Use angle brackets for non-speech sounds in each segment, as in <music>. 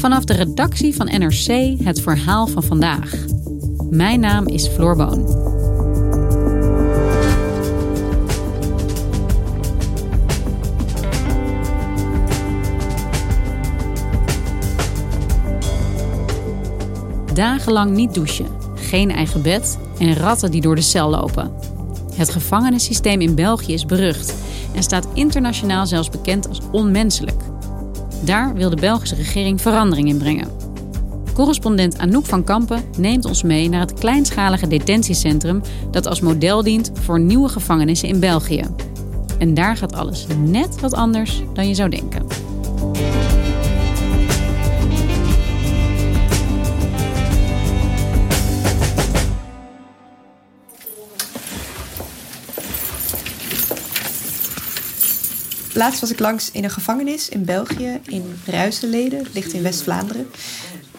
Vanaf de redactie van NRC het verhaal van vandaag. Mijn naam is Floor Boon. Dagenlang niet douchen, geen eigen bed en ratten die door de cel lopen. Het gevangenissysteem in België is berucht en staat internationaal zelfs bekend als onmenselijk. Daar wil de Belgische regering verandering in brengen. Correspondent Anouk van Kampen neemt ons mee naar het kleinschalige detentiecentrum dat als model dient voor nieuwe gevangenissen in België. En daar gaat alles net wat anders dan je zou denken. Laatst was ik langs in een gevangenis in België, in Ruiseleden, ligt in West-Vlaanderen.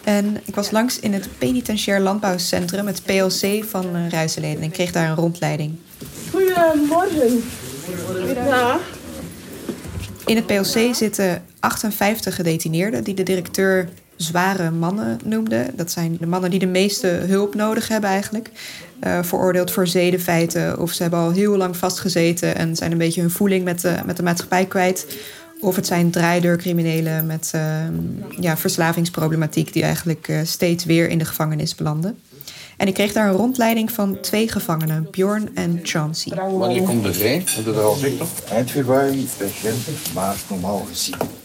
En ik was langs in het Penitentiair Landbouwcentrum, het PLC van uh, Ruiseleden. En kreeg daar een rondleiding. Goedemorgen. Ja. In het PLC zitten 58 gedetineerden die de directeur zware mannen noemde. Dat zijn de mannen die de meeste hulp nodig hebben eigenlijk. Uh, veroordeeld voor zedenfeiten of ze hebben al heel lang vastgezeten en zijn een beetje hun voeling met de, met de maatschappij kwijt. Of het zijn draaideurcriminelen met uh, ja, verslavingsproblematiek die eigenlijk uh, steeds weer in de gevangenis belanden. En ik kreeg daar een rondleiding van twee gevangenen, Bjorn en Chauncey. Wanneer komt de vrij? Heb je er al zicht op? Eind februari, begin maart normaal gezien.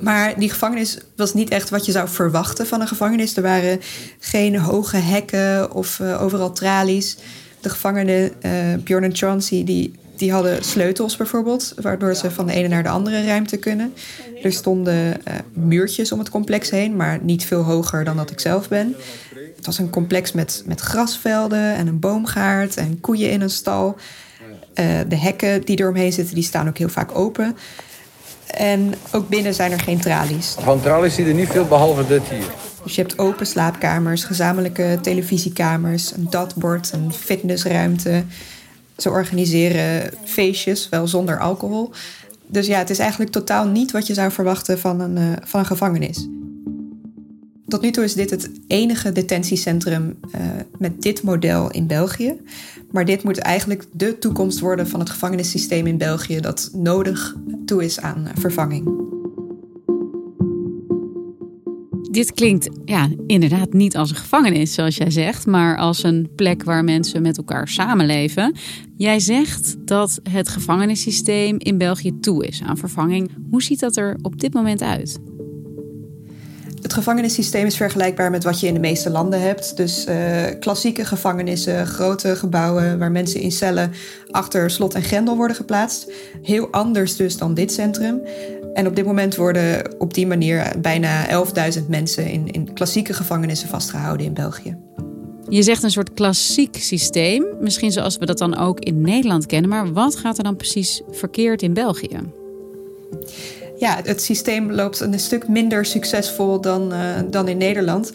Maar die gevangenis was niet echt wat je zou verwachten van een gevangenis. Er waren geen hoge hekken of uh, overal tralies. De gevangenen, uh, Bjorn en Chauncey, die, die hadden sleutels bijvoorbeeld... waardoor ze van de ene naar de andere ruimte kunnen. Er stonden uh, muurtjes om het complex heen... maar niet veel hoger dan dat ik zelf ben. Het was een complex met, met grasvelden en een boomgaard... en koeien in een stal. de hekken die eromheen zitten, die staan ook heel vaak open... En ook binnen zijn er geen tralies. Van tralies zie je er niet veel behalve dit hier. Dus je hebt open slaapkamers, gezamenlijke televisiekamers, een datbord, een fitnessruimte. Ze organiseren feestjes, wel zonder alcohol. Dus ja, het is eigenlijk totaal niet wat je zou verwachten van een, uh, van een gevangenis. Tot nu toe is dit het enige detentiecentrum uh, met dit model in België. Maar dit moet eigenlijk de toekomst worden van het gevangenissysteem in België dat nodig toe is aan vervanging. Dit klinkt ja, inderdaad niet als een gevangenis, zoals jij zegt, maar als een plek waar mensen met elkaar samenleven. Jij zegt dat het gevangenissysteem in België toe is aan vervanging. Hoe ziet dat er op dit moment uit? Het gevangenissysteem is vergelijkbaar met wat je in de meeste landen hebt. Dus uh, klassieke gevangenissen, grote gebouwen waar mensen in cellen achter slot en grendel worden geplaatst. Heel anders dus dan dit centrum. En op dit moment worden op die manier bijna 11.000 mensen in, in klassieke gevangenissen vastgehouden in België. Je zegt een soort klassiek systeem, misschien zoals we dat dan ook in Nederland kennen. Maar wat gaat er dan precies verkeerd in België? Ja, het systeem loopt een stuk minder succesvol dan, uh, dan in Nederland.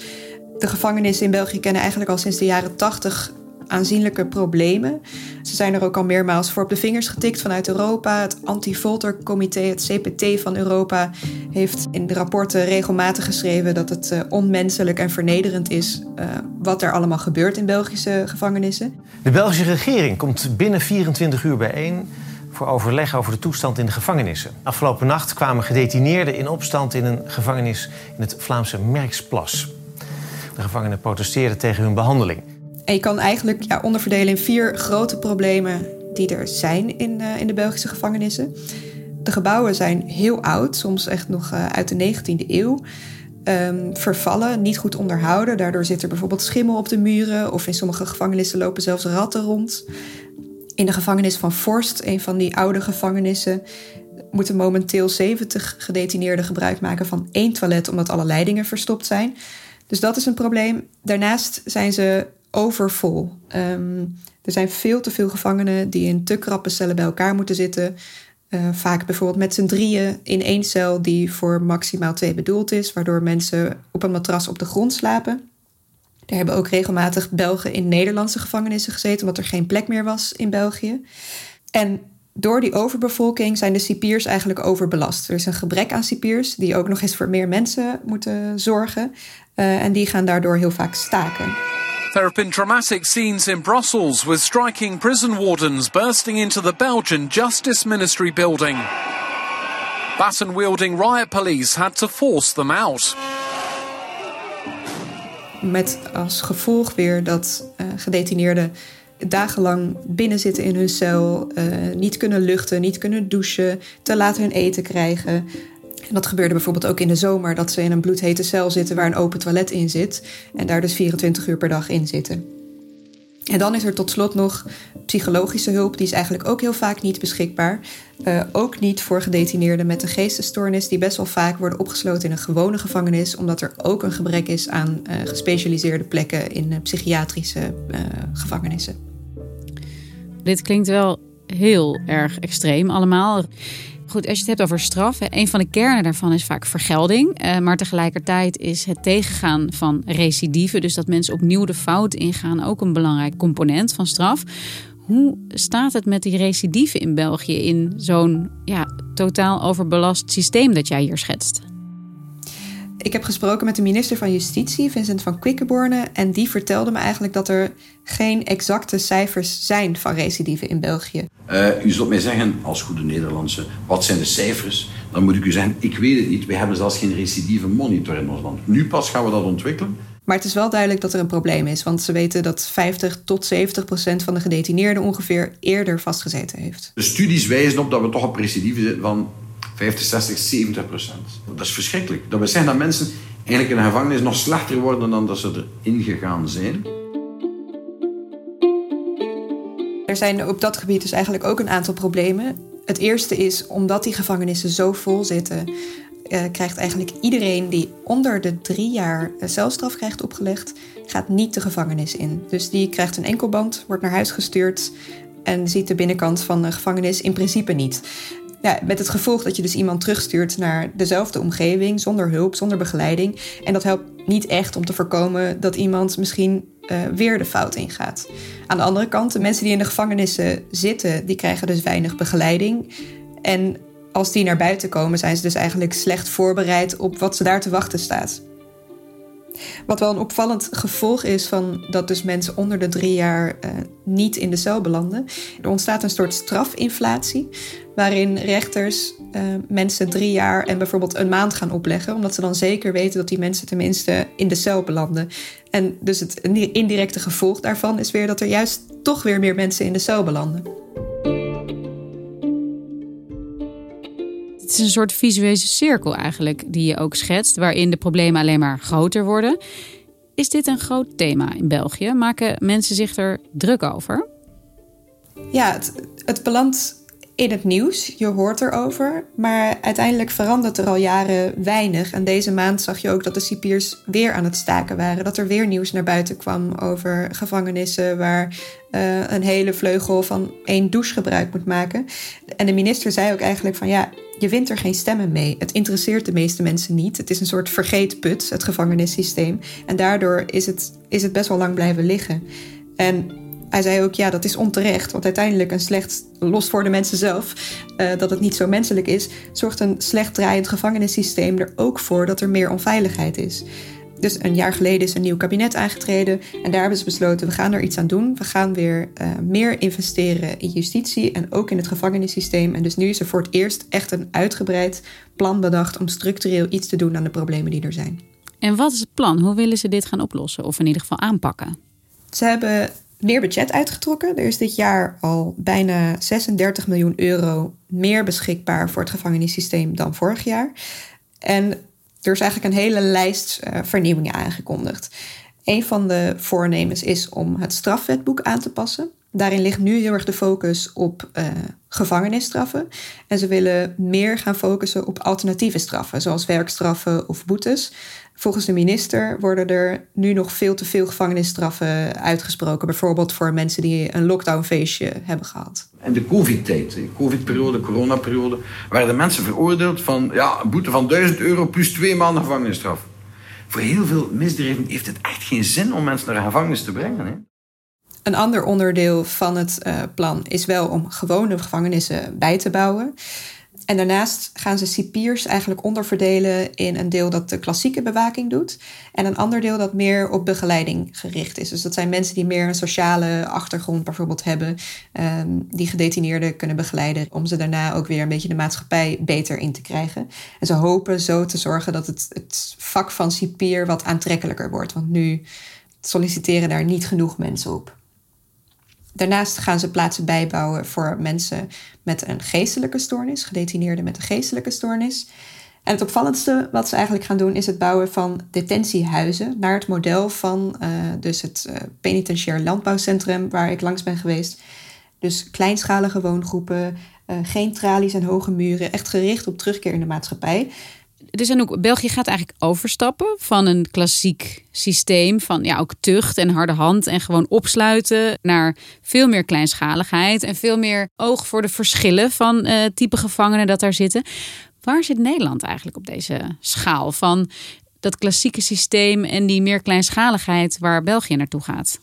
De gevangenissen in België kennen eigenlijk al sinds de jaren 80 aanzienlijke problemen. Ze zijn er ook al meermaals voor op de vingers getikt vanuit Europa. Het Anti-Folter-comité, het CPT van Europa, heeft in de rapporten regelmatig geschreven dat het uh, onmenselijk en vernederend is uh, wat er allemaal gebeurt in Belgische gevangenissen. De Belgische regering komt binnen 24 uur bijeen overleg over de toestand in de gevangenissen. Afgelopen nacht kwamen gedetineerden in opstand in een gevangenis in het Vlaamse Merksplas. De gevangenen protesteerden tegen hun behandeling. En je kan eigenlijk ja, onderverdelen in vier grote problemen die er zijn in, uh, in de Belgische gevangenissen. De gebouwen zijn heel oud, soms echt nog uh, uit de 19e eeuw. Um, vervallen, niet goed onderhouden. Daardoor zit er bijvoorbeeld schimmel op de muren. Of in sommige gevangenissen lopen zelfs ratten rond. In de gevangenis van Forst, een van die oude gevangenissen, moeten momenteel 70 gedetineerden gebruik maken van één toilet omdat alle leidingen verstopt zijn. Dus dat is een probleem. Daarnaast zijn ze overvol. Um, er zijn veel te veel gevangenen die in te krappe cellen bij elkaar moeten zitten. Uh, vaak bijvoorbeeld met z'n drieën in één cel die voor maximaal twee bedoeld is, waardoor mensen op een matras op de grond slapen. Er hebben ook regelmatig Belgen in Nederlandse gevangenissen gezeten, omdat er geen plek meer was in België. En door die overbevolking zijn de cipiers eigenlijk overbelast. Er is een gebrek aan cipiers die ook nog eens voor meer mensen moeten zorgen. Uh, en die gaan daardoor heel vaak staken. There have been dramatic scenes in Brussels with striking prison wardens bursting into the Belgian Justice Ministry building. Baton wielding riot police had to force them out. Met als gevolg weer dat uh, gedetineerden dagenlang binnen zitten in hun cel, uh, niet kunnen luchten, niet kunnen douchen, te laat hun eten krijgen. En dat gebeurde bijvoorbeeld ook in de zomer, dat ze in een bloedhete cel zitten waar een open toilet in zit. En daar dus 24 uur per dag in zitten. En dan is er tot slot nog psychologische hulp, die is eigenlijk ook heel vaak niet beschikbaar. Uh, ook niet voor gedetineerden met een geestesstoornis, die best wel vaak worden opgesloten in een gewone gevangenis, omdat er ook een gebrek is aan uh, gespecialiseerde plekken in uh, psychiatrische gevangenissen. Dit klinkt wel heel erg extreem allemaal. Goed, als je het hebt over straf, een van de kernen daarvan is vaak vergelding. Uh, maar tegelijkertijd is het tegengaan van recidive, dus dat mensen opnieuw de fout ingaan, ook een belangrijk component van straf. Hoe staat het met die recidive in België in zo'n ja, totaal overbelast systeem dat jij hier schetst? Ik heb gesproken met de minister van Justitie, Vincent van Quickenborne. En die vertelde me eigenlijk dat er geen exacte cijfers zijn van recidive in België. Uh, u zult mij zeggen, als goede Nederlandse, wat zijn de cijfers? Dan moet ik u zeggen, ik weet het niet. We hebben zelfs geen recidive monitor in ons land. Nu pas gaan we dat ontwikkelen. Maar het is wel duidelijk dat er een probleem is. Want ze weten dat 50 tot 70 procent van de gedetineerden ongeveer eerder vastgezeten heeft. De studies wijzen op dat we toch op recidive zitten van 50, 60, 70 procent. Dat is verschrikkelijk. Dat we zeggen dat mensen eigenlijk in de gevangenis nog slechter worden dan dat ze erin gegaan zijn. Er zijn op dat gebied dus eigenlijk ook een aantal problemen. Het eerste is, omdat die gevangenissen zo vol zitten, uh, krijgt eigenlijk iedereen die onder de drie jaar celstraf krijgt opgelegd, gaat niet de gevangenis in. Dus die krijgt een enkelband, wordt naar huis gestuurd en ziet de binnenkant van de gevangenis in principe niet. Ja, met het gevolg dat je dus iemand terugstuurt naar dezelfde omgeving, zonder hulp, zonder begeleiding. En dat helpt niet echt om te voorkomen dat iemand misschien uh, weer de fout ingaat. Aan de andere kant, de mensen die in de gevangenissen zitten, die krijgen dus weinig begeleiding. En als die naar buiten komen, zijn ze dus eigenlijk slecht voorbereid op wat ze daar te wachten staat. Wat wel een opvallend gevolg is van dat dus mensen onder de drie jaar uh, niet in de cel belanden. Er ontstaat een soort strafinflatie, waarin rechters uh, mensen drie jaar en bijvoorbeeld een maand gaan opleggen, omdat ze dan zeker weten dat die mensen tenminste in de cel belanden. En dus het indirecte gevolg daarvan is weer dat er juist toch weer meer mensen in de cel belanden. Het is een soort visuele cirkel eigenlijk die je ook schetst, waarin de problemen alleen maar groter worden. Is dit een groot thema in België? Maken mensen zich er druk over? Ja, het, het belandt in het nieuws. Je hoort erover. Maar uiteindelijk verandert er al jaren weinig. En deze maand zag je ook dat de cipiers weer aan het staken waren. Dat er weer nieuws naar buiten kwam over gevangenissen waar uh, een hele vleugel van één douche gebruik moet maken. En de minister zei ook eigenlijk van ja, je wint er geen stemmen mee. Het interesseert de meeste mensen niet. Het is een soort vergeetput, het gevangenissysteem. En daardoor is het, is het best wel lang blijven liggen. En hij zei ook, ja, dat is onterecht. Want uiteindelijk een slecht, los voor de mensen zelf, uh, dat het niet zo menselijk is, zorgt een slecht draaiend gevangenissysteem er ook voor dat er meer onveiligheid is. Dus een jaar geleden is een nieuw kabinet aangetreden. En daar hebben ze besloten, we gaan er iets aan doen. We gaan weer uh, meer investeren in justitie en ook in het gevangenissysteem. En dus nu is er voor het eerst echt een uitgebreid plan bedacht om structureel iets te doen aan de problemen die er zijn. En wat is het plan? Hoe willen ze dit gaan oplossen of in ieder geval aanpakken? Ze hebben meer budget uitgetrokken. Er is dit jaar al bijna 36 miljoen euro meer beschikbaar voor het gevangenissysteem dan vorig jaar. En er is eigenlijk een hele lijst uh, vernieuwingen aangekondigd. Een van de voornemens is om het strafwetboek aan te passen. Daarin ligt nu heel erg de focus op uh, gevangenisstraffen. En ze willen meer gaan focussen op alternatieve straffen, zoals werkstraffen of boetes. Volgens de minister worden er nu nog veel te veel gevangenisstraffen uitgesproken. Bijvoorbeeld voor mensen die een lockdownfeestje hebben gehad. In de covid-tijd, de covid-periode, coronaperiode, werden mensen veroordeeld van ja, een boete van 1000 euro plus twee maanden gevangenisstraf. Voor heel veel misdrijven heeft het echt geen zin om mensen naar gevangenis te brengen. Hè? Een ander onderdeel van het uh, plan is wel om gewone gevangenissen bij te bouwen. En daarnaast gaan ze cipiers eigenlijk onderverdelen in een deel dat de klassieke bewaking doet. En een ander deel dat meer op begeleiding gericht is. Dus dat zijn mensen die meer een sociale achtergrond bijvoorbeeld hebben. Um, die gedetineerden kunnen begeleiden. Om ze daarna ook weer een beetje de maatschappij beter in te krijgen. En ze hopen zo te zorgen dat het, het vak van cipier wat aantrekkelijker wordt. Want nu solliciteren daar niet genoeg mensen op. Daarnaast gaan ze plaatsen bijbouwen voor mensen met een geestelijke stoornis, gedetineerden met een geestelijke stoornis. En het opvallendste wat ze eigenlijk gaan doen is het bouwen van detentiehuizen naar het model van uh, dus het uh, penitentiair landbouwcentrum waar ik langs ben geweest. Dus kleinschalige woongroepen, uh, geen tralies en hoge muren, echt gericht op terugkeer in de maatschappij dus België gaat eigenlijk overstappen van een klassiek systeem van ja, ook tucht en harde hand en gewoon opsluiten naar veel meer kleinschaligheid en veel meer oog voor de verschillen van uh, type gevangenen dat daar zitten. Waar zit Nederland eigenlijk op deze schaal van dat klassieke systeem en die meer kleinschaligheid waar België naartoe gaat?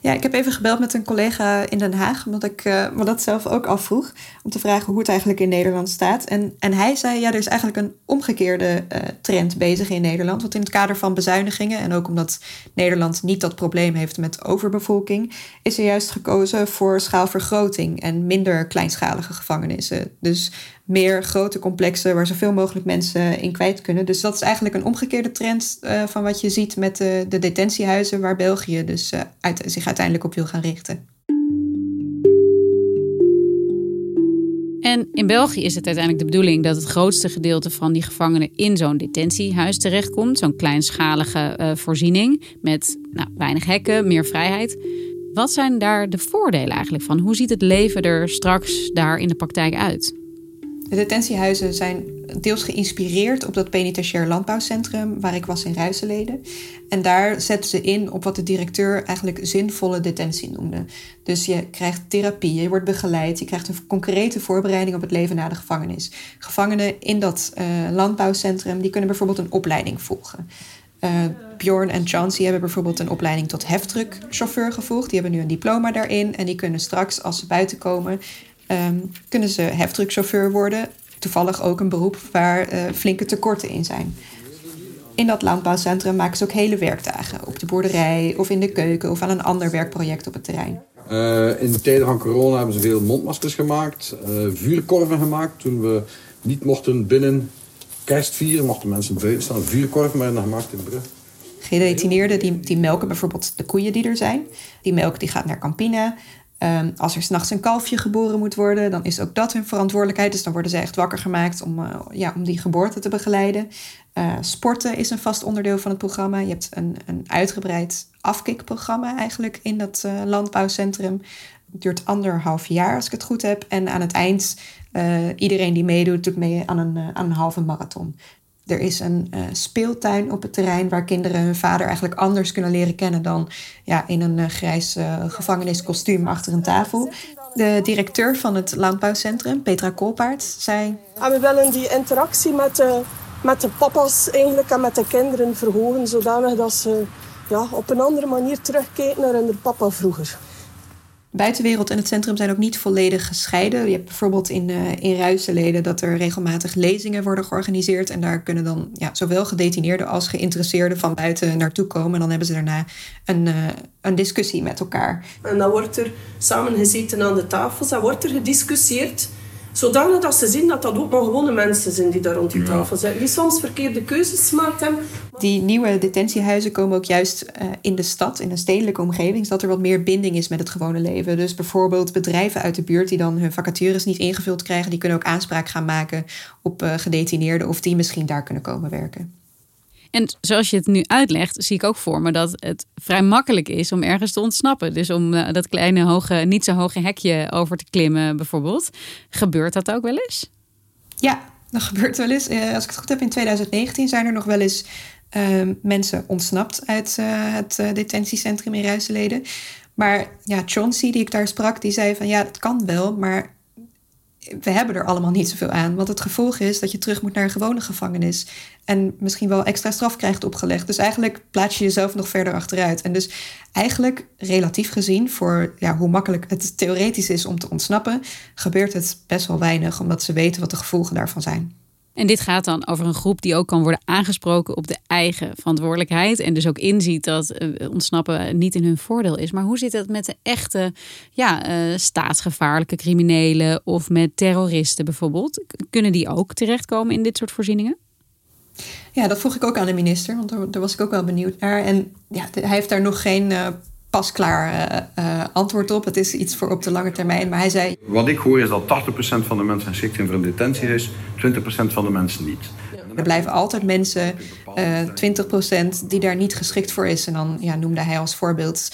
Ja, ik heb even gebeld met een collega in Den Haag, omdat ik uh, me dat zelf ook afvroeg. Om te vragen hoe het eigenlijk in Nederland staat. En, en hij zei, ja, er is eigenlijk een omgekeerde uh, trend bezig in Nederland. Want in het kader van bezuinigingen, en ook omdat Nederland niet dat probleem heeft met overbevolking, is er juist gekozen voor schaalvergroting en minder kleinschalige gevangenissen. Dus meer grote complexen waar zoveel mogelijk mensen in kwijt kunnen. Dus dat is eigenlijk een omgekeerde trend uh, van wat je ziet met de, de detentiehuizen, waar België dus uh, uit, zich uiteindelijk op wil gaan richten. En in België is het uiteindelijk de bedoeling dat het grootste gedeelte van die gevangenen in zo'n detentiehuis terechtkomt. Zo'n kleinschalige uh, voorziening met nou, weinig hekken, meer vrijheid. Wat zijn daar de voordelen eigenlijk van? Hoe ziet het leven er straks daar in de praktijk uit? De detentiehuizen zijn deels geïnspireerd op dat penitentiair landbouwcentrum waar ik was in Ruiseleden. En daar zetten ze in op wat de directeur eigenlijk zinvolle detentie noemde. Dus je krijgt therapie, je wordt begeleid, je krijgt een concrete voorbereiding op het leven na de gevangenis. Gevangenen in dat uh, landbouwcentrum die kunnen bijvoorbeeld een opleiding volgen. Uh, Bjorn en Chauncey hebben bijvoorbeeld een opleiding tot heftruckchauffeur gevolgd. Die hebben nu een diploma daarin en die kunnen straks, als ze buiten komen, um, kunnen ze heftruckchauffeur worden. Toevallig ook een beroep waar uh, flinke tekorten in zijn. In dat landbouwcentrum maken ze ook hele werkdagen. Op de boerderij of in de keuken of aan een ander werkproject op het terrein. Uh, in de tijden van corona hebben ze veel mondmaskers gemaakt. Uh, vuurkorven gemaakt. Toen we niet mochten binnen kerst vieren, mochten mensen buiten staan. Vuurkorven werden gemaakt in de brug. Gedetineerden die, die melken bijvoorbeeld de koeien die er zijn. Die melk die gaat naar Campina. Um, als er s'nachts een kalfje geboren moet worden, dan is ook dat hun verantwoordelijkheid. Dus dan worden ze echt wakker gemaakt om, uh, ja, om die geboorte te begeleiden. Uh, sporten is een vast onderdeel van het programma. Je hebt een, een uitgebreid afkikprogramma eigenlijk in dat uh, landbouwcentrum. Het duurt anderhalf jaar als ik het goed heb. En aan het eind, iedereen die meedoet, doet mee aan een, aan een halve marathon. Er is een uh, speeltuin op het terrein waar kinderen hun vader eigenlijk anders kunnen leren kennen dan ja, in een uh, grijs uh, gevangeniskostuum achter een tafel. De directeur van het landbouwcentrum, Petra Kolpaard, zei. En we willen die interactie met de, met de papa's eigenlijk en met de kinderen verhogen, zodanig dat ze ja, op een andere manier terugkijken naar hun papa vroeger. Buitenwereld en het centrum zijn ook niet volledig gescheiden. Je hebt bijvoorbeeld in, uh, in dat er regelmatig lezingen worden georganiseerd. En daar kunnen dan ja, zowel gedetineerden als geïnteresseerden van buiten naartoe komen. En dan hebben ze daarna een, uh, een discussie met elkaar. En dan wordt er samen gezeten aan de tafels, dan wordt er gediscussieerd Zodanig dat ze zien dat dat ook maar gewone mensen zijn die daar rond die tafel zitten. Die soms verkeerde keuzes gemaakt hebben. Die nieuwe detentiehuizen komen ook juist uh, in de stad, in een stedelijke omgeving, zodat er wat meer binding is met het gewone leven. Dus bijvoorbeeld bedrijven uit de buurt die dan hun vacatures niet ingevuld krijgen, die kunnen ook aanspraak gaan maken op uh, gedetineerden of die misschien daar kunnen komen werken. En zoals je het nu uitlegt, zie ik ook voor me dat het vrij makkelijk is om ergens te ontsnappen. Dus om uh, dat kleine, hoge, niet zo hoge hekje over te klimmen, bijvoorbeeld. Gebeurt dat ook wel eens? Ja, dat <laughs> gebeurt wel eens. Uh, als ik het goed heb, in 2019 zijn er nog wel eens uh, mensen ontsnapt uit uh, het detentiecentrum in Ruiseleden. Maar ja, Chauncey, die ik daar sprak, die zei van ja, het kan wel, maar we hebben er allemaal niet zoveel aan. Want het gevolg is dat je terug moet naar een gewone gevangenis. En misschien wel extra straf krijgt opgelegd. Dus eigenlijk plaats je jezelf nog verder achteruit. En dus eigenlijk relatief gezien, voor ja, hoe makkelijk het theoretisch is om te ontsnappen, gebeurt het best wel weinig, omdat ze weten wat de gevolgen daarvan zijn. En dit gaat dan over een groep die ook kan worden aangesproken op de eigen verantwoordelijkheid. En dus ook inziet dat uh, ontsnappen niet in hun voordeel is. Maar hoe zit het met de echte ja, uh, staatsgevaarlijke criminelen of met terroristen bijvoorbeeld? Kunnen die ook terechtkomen in dit soort voorzieningen? Ja, dat vroeg ik ook aan de minister, want daar, was ik ook wel benieuwd naar. En ja, hij heeft daar nog geen uh, pasklaar uh, antwoord op. Het is iets voor op de lange termijn. Maar hij zei. Wat ik hoor is dat 80% van de mensen geschikt zijn voor een detentiehuis, 20% van de mensen niet. Er blijven altijd mensen, uh, 20% die daar niet geschikt voor is. En dan ja, noemde hij als voorbeeld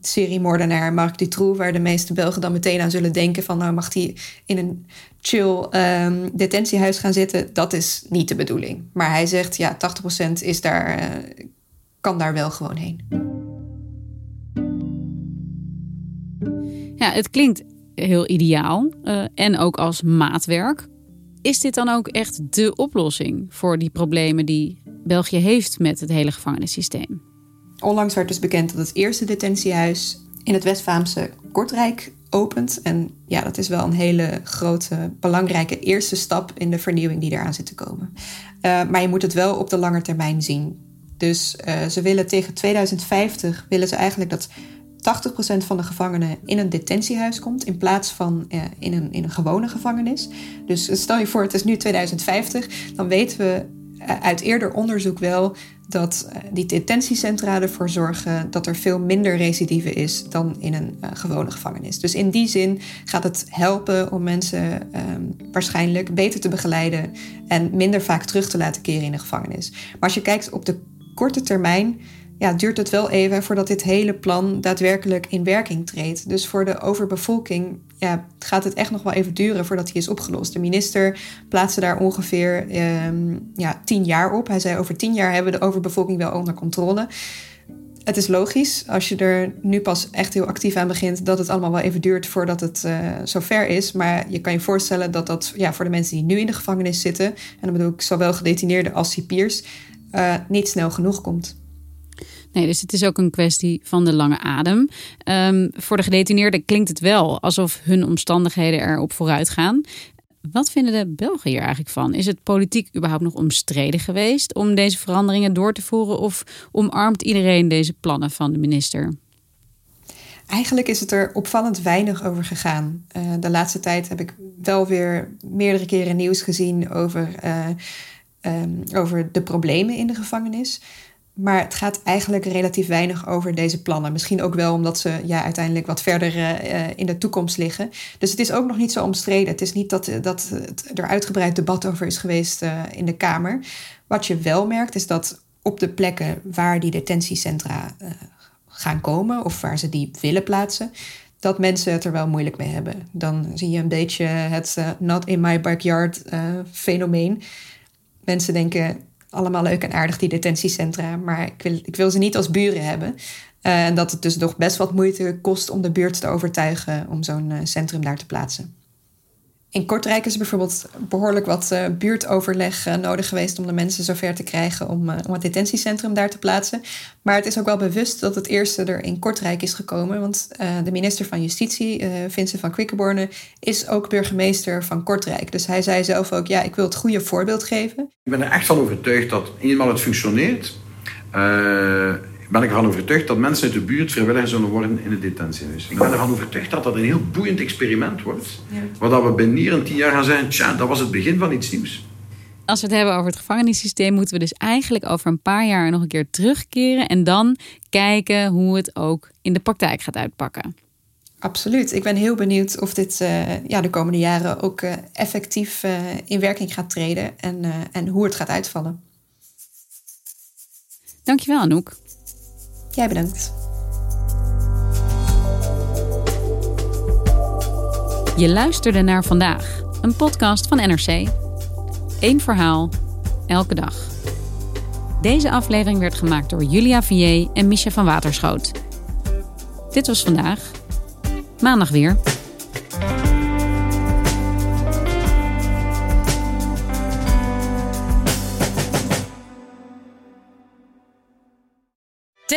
seriemoordenaar Marc Dutroux, waar de meeste Belgen dan meteen aan zullen denken van nou mag hij in een chill um, detentiehuis gaan zitten. Dat is niet de bedoeling. Maar hij zegt ja, 80% is daar, uh, kan daar wel gewoon heen. Ja, het klinkt heel ideaal uh, en ook als maatwerk. Is dit dan ook echt de oplossing voor die problemen die België heeft met het hele gevangenissysteem? Onlangs werd dus bekend dat het eerste detentiehuis in het West-Vlaamse Kortrijk opent. En ja, dat is wel een hele grote, belangrijke eerste stap in de vernieuwing die eraan zit te komen. Uh, maar je moet het wel op de lange termijn zien. Dus uh, ze willen tegen 2050 willen ze eigenlijk dat 80% van de gevangenen in een detentiehuis komt in plaats van uh, in, een, in een gewone gevangenis. Dus stel je voor, het is nu 2050, dan weten we uit eerder onderzoek wel dat die detentiecentra ervoor zorgen dat er veel minder recidive is dan in een gewone gevangenis. Dus in die zin gaat het helpen om mensen um, waarschijnlijk beter te begeleiden en minder vaak terug te laten keren in de gevangenis. Maar als je kijkt op de korte termijn, ja, duurt het wel even voordat dit hele plan daadwerkelijk in werking treedt. Dus voor de overbevolking ja, gaat het echt nog wel even duren voordat die is opgelost. De minister plaatste daar ongeveer um, ja, tien jaar op. Hij zei over tien jaar hebben we de overbevolking wel onder controle. Het is logisch, als je er nu pas echt heel actief aan begint, dat het allemaal wel even duurt voordat het uh, zover is. Maar je kan je voorstellen dat dat ja, voor de mensen die nu in de gevangenis zitten, en dan bedoel ik zowel gedetineerden als cipiers, uh, niet snel genoeg komt. Nee, dus het is ook een kwestie van de lange adem. Um, voor de gedetineerden klinkt het wel alsof hun omstandigheden erop vooruit gaan. Wat vinden de Belgen hier eigenlijk van? Is het politiek überhaupt nog omstreden geweest om deze veranderingen door te voeren? Of omarmt iedereen deze plannen van de minister? Eigenlijk is het er opvallend weinig over gegaan. Uh, de laatste tijd heb ik wel weer meerdere keren nieuws gezien over, uh, um, over de problemen in de gevangenis. Maar het gaat eigenlijk relatief weinig over deze plannen. Misschien ook wel omdat ze ja, uiteindelijk wat verder uh, in de toekomst liggen. Dus het is ook nog niet zo omstreden. Het is niet dat, dat er uitgebreid debat over is geweest in de Kamer. Wat je wel merkt is dat op de plekken waar die detentiecentra gaan komen... of waar ze die willen plaatsen... dat mensen het er wel moeilijk mee hebben. Dan zie je een beetje het not in my backyard fenomeen. Mensen denken allemaal leuk en aardig, die detentiecentra. Maar ik wil, ik wil ze niet als buren hebben. Uh, en dat het dus toch best wat moeite kost om de buurt te overtuigen om zo'n uh, centrum daar te plaatsen. In Kortrijk is bijvoorbeeld behoorlijk wat uh, buurtoverleg uh, nodig geweest om de mensen zover te krijgen om, uh, om het detentiecentrum daar te plaatsen. Maar het is ook wel bewust dat het eerste er in Kortrijk is gekomen. Want de minister van Justitie, Vincent van Quickenborne, is ook burgemeester van Kortrijk. Dus hij zei zelf ook: ja, ik wil het goede voorbeeld geven. Ik ben er echt van overtuigd dat eenmaal het functioneert ben ik ervan overtuigd dat mensen uit de buurt vrijwilliger zullen worden in het detentiehuis. Ik ben ervan overtuigd dat dat een heel boeiend experiment wordt. Ja. Waar we binnen hier een tien jaar gaan zeggen, tja, dat was het begin van iets nieuws. Als we het hebben over het gevangenissysteem, moeten we dus eigenlijk over een paar jaar nog een keer terugkeren en dan kijken hoe het ook in de praktijk gaat uitpakken. Absoluut. Ik ben heel benieuwd of dit uh, ja, de komende jaren ook uh, effectief uh, in werking gaat treden en, en hoe het gaat uitvallen. Dankjewel, Anouk. Jij bedankt. Je luisterde naar vandaag, een podcast van NRC. Eén verhaal, elke dag. Deze aflevering werd gemaakt door Julia Vier en Misha van Waterschoot. Dit was vandaag. Maandag weer.